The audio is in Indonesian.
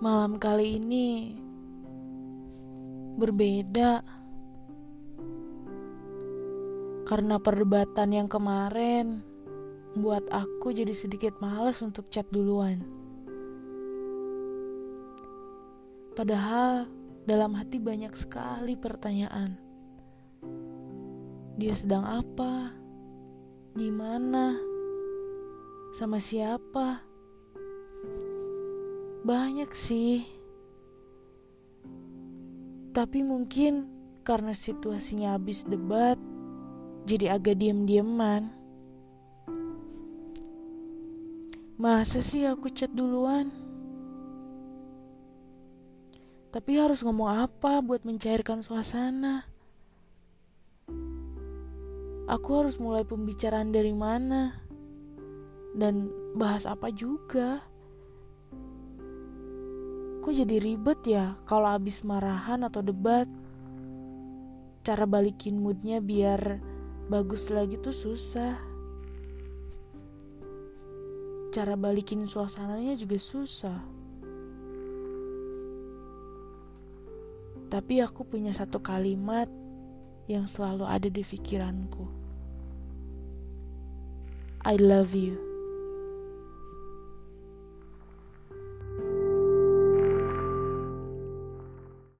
Malam kali ini berbeda karena perdebatan yang kemarin buat aku jadi sedikit males untuk chat duluan. Padahal dalam hati banyak sekali pertanyaan. Dia sedang apa? Di mana? Sama siapa? Banyak sih. Tapi mungkin karena situasinya habis debat, jadi agak diem-dieman. Masa sih aku chat duluan? Tapi harus ngomong apa buat mencairkan suasana? Aku harus mulai pembicaraan dari mana? Dan bahas apa juga? Kok jadi ribet ya kalau abis marahan atau debat? Cara balikin moodnya biar bagus lagi tuh susah. Cara balikin suasananya juga susah. Tapi aku punya satu kalimat yang selalu ada di pikiranku. I love you.